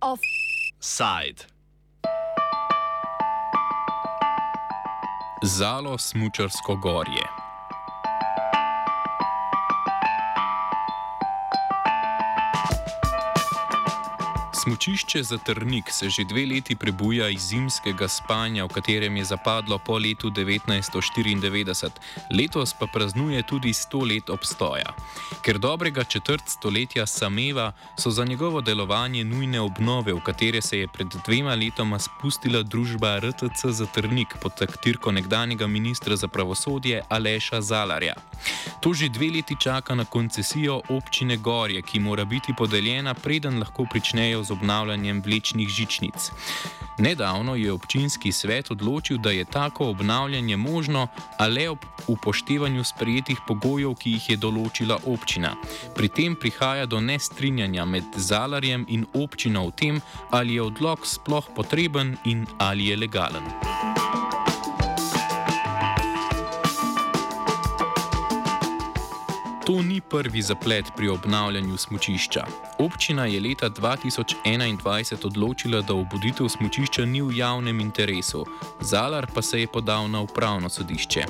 Offside. Zalo smučarsko gorje. Smučišče za Trnik se že dve leti prebuja iz zimskega spanja, v katerem je zapadlo po letu 1994, letos pa praznuje tudi sto let obstoja. Ker dobrega četrt stoletja sameva, so za njegovo delovanje nujne obnove, v katere se je pred dvema letoma spustila družba RTC za Trnik pod taktirko nekdanjega ministra za pravosodje Aleša Zalarja. To že dve leti čaka na koncesijo občine Gorje, ki mora biti podeljena, preden lahko pričnejo z obnavljanjem vlečnih žičnic. Nedavno je občinski svet odločil, da je tako obnavljanje možno, a le ob upoštevanju sprejetih pogojev, ki jih je določila občina. Pri tem prihaja do nestrinjanja med zalarjem in občino o tem, ali je odlog sploh potreben in ali je legalen. To ni prvi zaplet pri obnavljanju smočišča. Občina je leta 2021 odločila, da obuditev smočišča ni v javnem interesu, Zalar pa se je podal na upravno sodišče.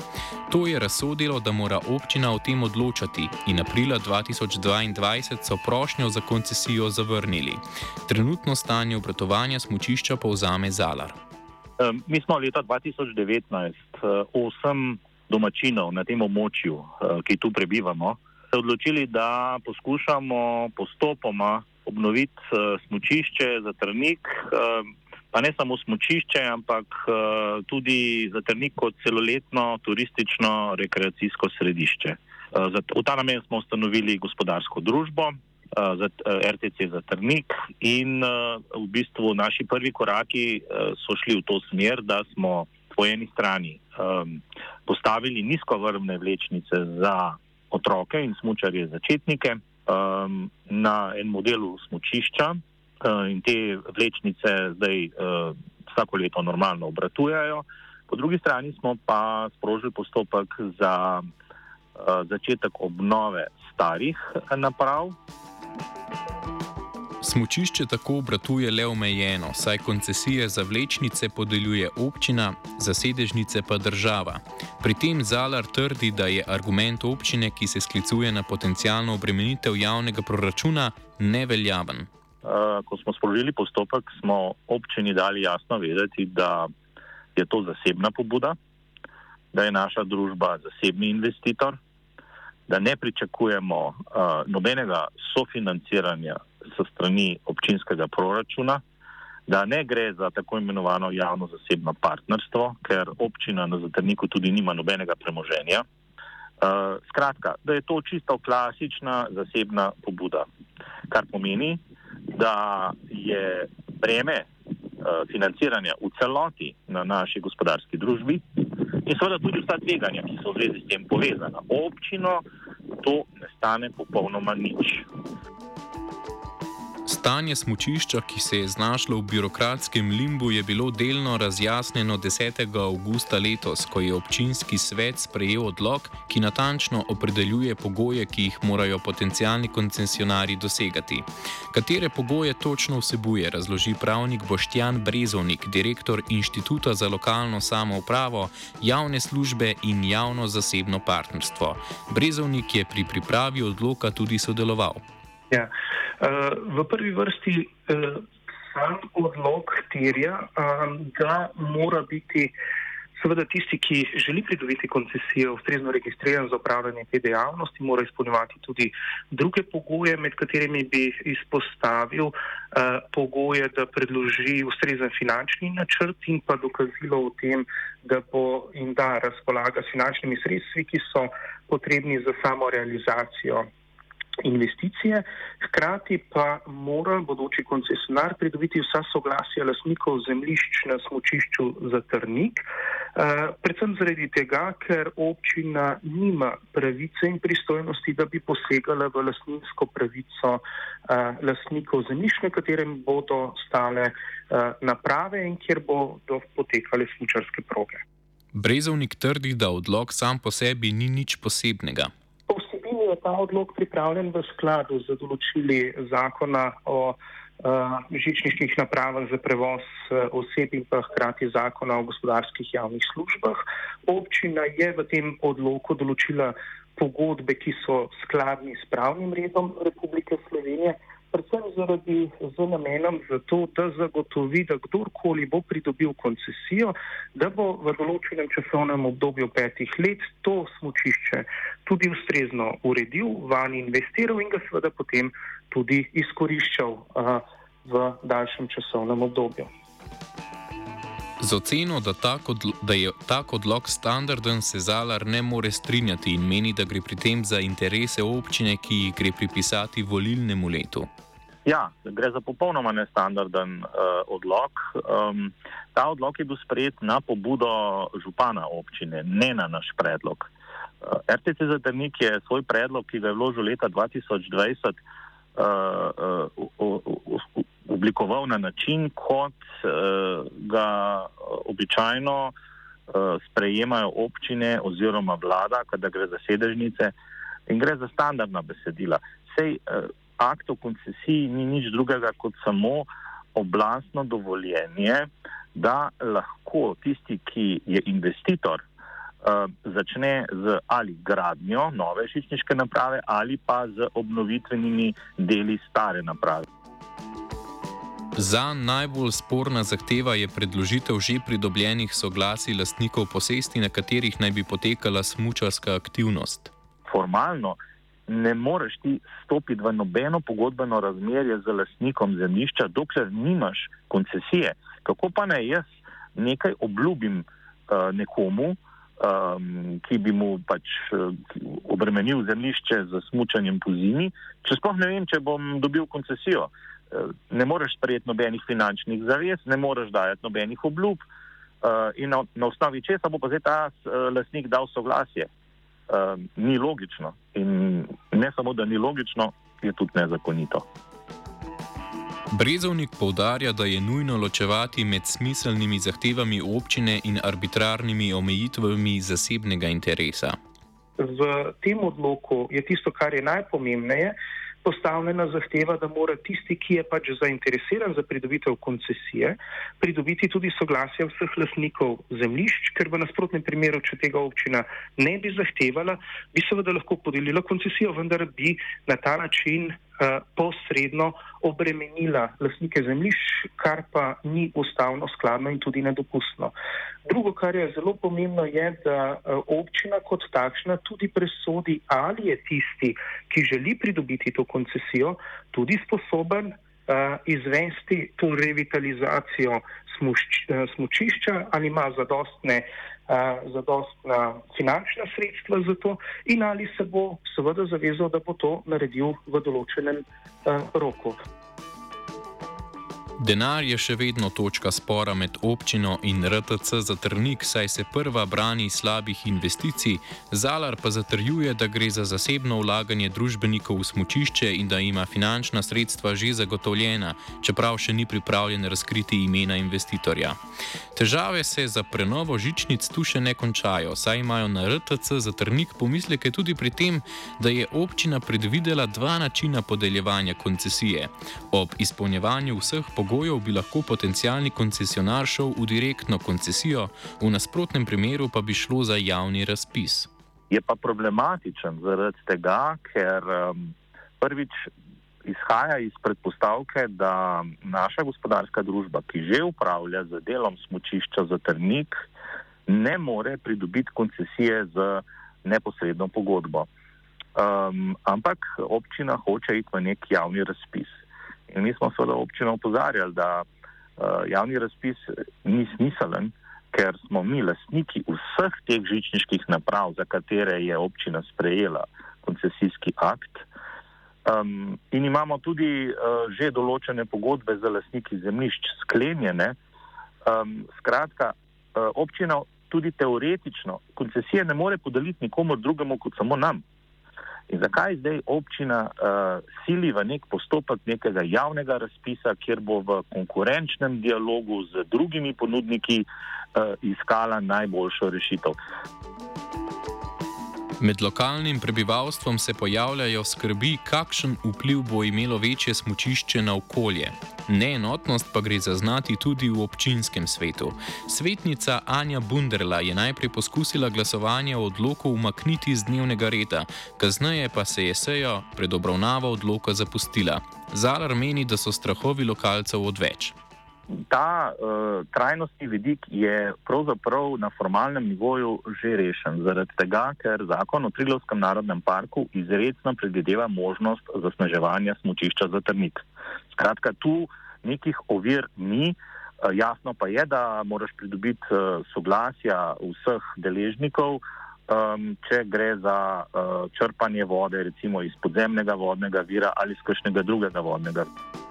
To je razsodilo, da mora občina o tem odločati in aprila 2022 so prošnjo za koncesijo zavrnili. Trenutno stanje obratovanja smočišča povzame Zalar. Mi smo leta 2019 osem domačinov na tem območju, ki tu prebivamo, se odločili, da poskušamo postopoma obnoviti uh, smočišče za trnik, uh, pa ne samo smočišče, ampak uh, tudi za trnik kot celoletno turistično rekreacijsko središče. Uh, za, v ta namen smo ustanovili gospodarsko družbo. Za RTC za Trnik, in v bistvu naši prvi koraki so šli v to smer, da smo po eni strani postavili nizkovrvne vlečnice za otroke in smočarje začetnike um, na en modelu smočišča uh, in te vlečnice zdaj uh, vsako leto normalno obratujajo. Po drugi strani smo pa sprožili postopek za uh, začetek obnove starih naprav. Smučišče tako obratuje le omejeno, saj koncesije za vlečnice podeljuje občina, za sedežnice pa država. Pri tem Zalar trdi, da je argument občine, ki se sklicuje na potencijalno obremenitev javnega proračuna, neveljaven. Ko smo sprožili postopek, smo občini dali jasno vedeti, da je to zasebna pobuda, da je naša družba zasebni investitor, da ne pričakujemo uh, nobenega sofinanciranja so strani občinskega proračuna, da ne gre za tako imenovano javno-zasebno partnerstvo, ker občina na zatrniku tudi nima nobenega premoženja. Uh, skratka, da je to čisto klasična zasebna pobuda, kar pomeni, da je breme uh, financiranja v celoti na naši gospodarski družbi in seveda tudi vsa tveganja, ki so v zvezi s tem povezana. Občino to ne stane popolnoma nič. Stanje smočišča, ki se je znašlo v birokratskem limbu, je bilo delno razjasnjeno 10. augusta letos, ko je občinski svet sprejel odlog, ki natančno opredeljuje pogoje, ki jih morajo potencijalni koncesionari dosegati. Katere pogoje točno vsebuje, razloži pravnik Boštjan Brezovnik, direktor Inštituta za lokalno samoupravo, javne službe in javno-zasebno partnerstvo. Brezovnik je pri pripravi odloka tudi sodeloval. Ja. Uh, v prvi vrsti uh, sam odlog terja, um, da mora biti seveda tisti, ki želi pridobiti koncesijo, ustrezno registriran za upravljanje te dejavnosti, mora izpolnjevati tudi druge pogoje, med katerimi bi izpostavil uh, pogoje, da predloži ustrezen finančni načrt in pa dokazilo o tem, da bo in da razpolaga s finančnimi sredstvi, ki so potrebni za samo realizacijo investicije, hkrati pa mora bodoči koncesionar pridobiti vsa soglasja lasnikov zemljišč na smočišču za trnik, eh, predvsem zaradi tega, ker občina nima pravice in pristojnosti, da bi posegala v lasninsko pravico eh, lasnikov zemljišč, na katerem bodo stale eh, naprave in kjer bodo potekale smočarske proge. Brezovnik trdi, da odlog sam po sebi ni nič posebnega. Je ta odlog pripravljen v skladu z določili zakona o uh, žičniških napravah za prevoz uh, oseb in pa hkrati zakona o gospodarskih javnih službah. Občina je v tem odloku določila pogodbe, ki so skladni s pravnim redom Republike Slovenije predvsem zaradi z namenom za to, da zagotovi, da kdorkoli bo pridobil koncesijo, da bo v določenem časovnem obdobju petih let to smočišče tudi ustrezno uredil, van investiral in ga seveda potem tudi izkoriščal uh, v daljšem časovnem obdobju. Z oceno, da, tak odlo, da je tak odlog standarden, se Zalar ne more strinjati in meni, da gre pri tem za interese občine, ki jih gre pripisati volilnemu letu. Ja, gre za popolnoma nestandarden uh, odlog. Um, ta odlog je bil sprejet na pobudo župana občine, ne na naš predlog. Uh, RTC Zadrnik je svoj predlog, ki ga je vložil leta 2020, uh, uh, uh, oblikoval na način, kot uh, ga običajno sprejemajo občine oziroma vlada, kadar gre za sedežnice in gre za standardna besedila. Sej, akt o koncesiji ni nič drugega kot samo oblastno dovoljenje, da lahko tisti, ki je investitor, začne z ali gradnjo nove žičniške naprave ali pa z obnovitvenimi deli stare naprave. Za najbolj sporna zahteva je predložitev že pridobljenih soglasij lastnikov posesti, na katerih naj bi potekala smučarska aktivnost. Formalno ne moreš ti stopiti v nobeno pogodbeno razmerje z lastnikom zemljišča, dokler nimaš koncesije. Kako pa naj jaz nekaj obljubim uh, nekomu, um, ki bi mu pač uh, obremenil zemljišče z smučanjem po zimi, če sploh ne vem, če bom dobil koncesijo. Uh, ne moreš sprejeti nobenih finančnih zavez, ne moreš dajati nobenih obljub uh, in na, na osnovi česa bo pa zdaj ta uh, lasnik dal soglasje. Uh, ni logično in ne samo, da ni logično, je tudi nezakonito. Brezovnik povdarja, da je nujno ločevati med smiselnimi zahtevami občine in arbitrarnimi omejitvami zasebnega interesa. V tem odloku je tisto, kar je najpomembnejše, postavljena zahteva, da mora tisti, ki je pač zainteresiran za pridobitev koncesije, pridobiti tudi soglasje vseh lasnikov zemljišč, ker v nasprotnem primeru, če tega občina ne bi zahtevala, bi seveda lahko podelila koncesijo, vendar bi na ta način posredno obremenila lasnike zemljišč, kar pa ni ustavno skladno in tudi nedopustno. Drugo, kar je zelo pomembno, je, da eh, občina kot takšna tudi presodi, ali je tisti, ki želi pridobiti to koncesijo, tudi sposoben uh, izvesti to revitalizacijo smušč, smučišča ali ima zadostne zadostna finančna sredstva za to in ali se bo seveda zavezal, da bo to naredil v določenem roku. Denar je še vedno točka spora med občino in RTC za trnik, saj se prva brani slabih investicij, Zalar pa zatrjuje, da gre za zasebno vlaganje družbenikov v smočišče in da ima finančna sredstva že zagotovljena, čeprav še ni pripravljen razkriti imena investitorja. Težave se za prenovo žičnic tu še ne končajo, saj imajo na RTC za trnik pomisleke tudi pri tem, da je občina predvidela dva načina podeljevanja koncesije. Ob izpolnjevanju vseh pogojev, pogojev bi lahko potencijalni koncesionar šel v direktno koncesijo, v nasprotnem primeru pa bi šlo za javni razpis. Je pa problematičen zaradi tega, ker um, prvič izhaja iz predpostavke, da naša gospodarska družba, ki že upravlja z delom smočišča za trnik, ne more pridobiti koncesije z neposredno pogodbo. Um, ampak občina hoče iti v nek javni razpis. In mi smo seveda občino opozarjali, da uh, javni razpis ni smiselen, ker smo mi lastniki vseh teh žičniških naprav, za katere je občina sprejela koncesijski akt. Um, in imamo tudi uh, že določene pogodbe za lastniki zemljišč sklenjene. Um, skratka, uh, občina tudi teoretično koncesije ne more podeliti nikomu drugemu kot samo nam. In zakaj zdaj občina uh, sili v nek postopek nekega javnega razpisa, kjer bo v konkurenčnem dialogu z drugimi ponudniki uh, iskala najboljšo rešitev? Med lokalnim prebivalstvom se pojavljajo skrbi, kakšen vpliv bo imelo večje smočišče na okolje. Neenotnost pa gre zaznati tudi v občinskem svetu. Svetnica Anja Bunderla je najprej poskusila glasovanje o odloku umakniti z dnevnega reda, kasneje pa se je sejo pred obravnavo odloka zapustila. Zalar meni, da so strahovi lokalcev odveč ta uh, trajnostni vidik je pravzaprav na formalnem nivoju že rešen, zaradi tega, ker zakon o Trilovskem narodnem parku izredno predvideva možnost zasneževanja smočišča za trnik. Skratka, tu nekih ovir ni, uh, jasno pa je, da moraš pridobiti uh, soglasja vseh deležnikov, um, če gre za uh, črpanje vode, recimo iz podzemnega vodnega vira ali iz kakšnega drugega vodnega vira.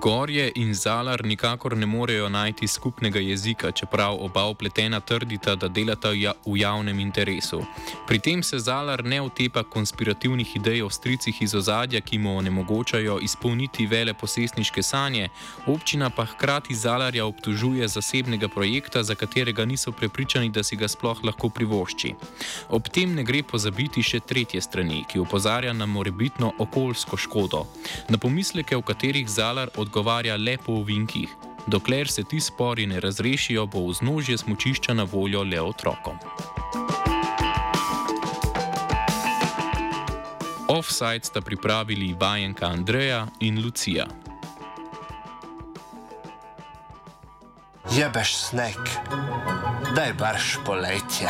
Gorje in Zalar nikakor ne morejo najti skupnega jezika, čeprav oba upletena trdita, da delata ja-, v javnem interesu. Pri tem se Zalar ne otepa konspirativnih idej o stricih iz ozadja, ki mu onemogočajo izpolniti vele posestniške sanje, občina pa hkrati Zalarja obtužuje zasebnega projekta, za katerega niso prepričani, da si ga sploh lahko privošči. Ob tem ne gre pozabiti še tretje strani, ki opozarja na morebitno okoljsko škodo. Na pomisleke, v katerih Zalar odgovarja, odgovarja le po ovinkih. Dokler se ti spori ne razrešijo, bo vznožje smočišča na voljo le otrokom. Offside sta pripravili vajenka Andreja in Lucija. Jebeš sneg, daj barš poletje.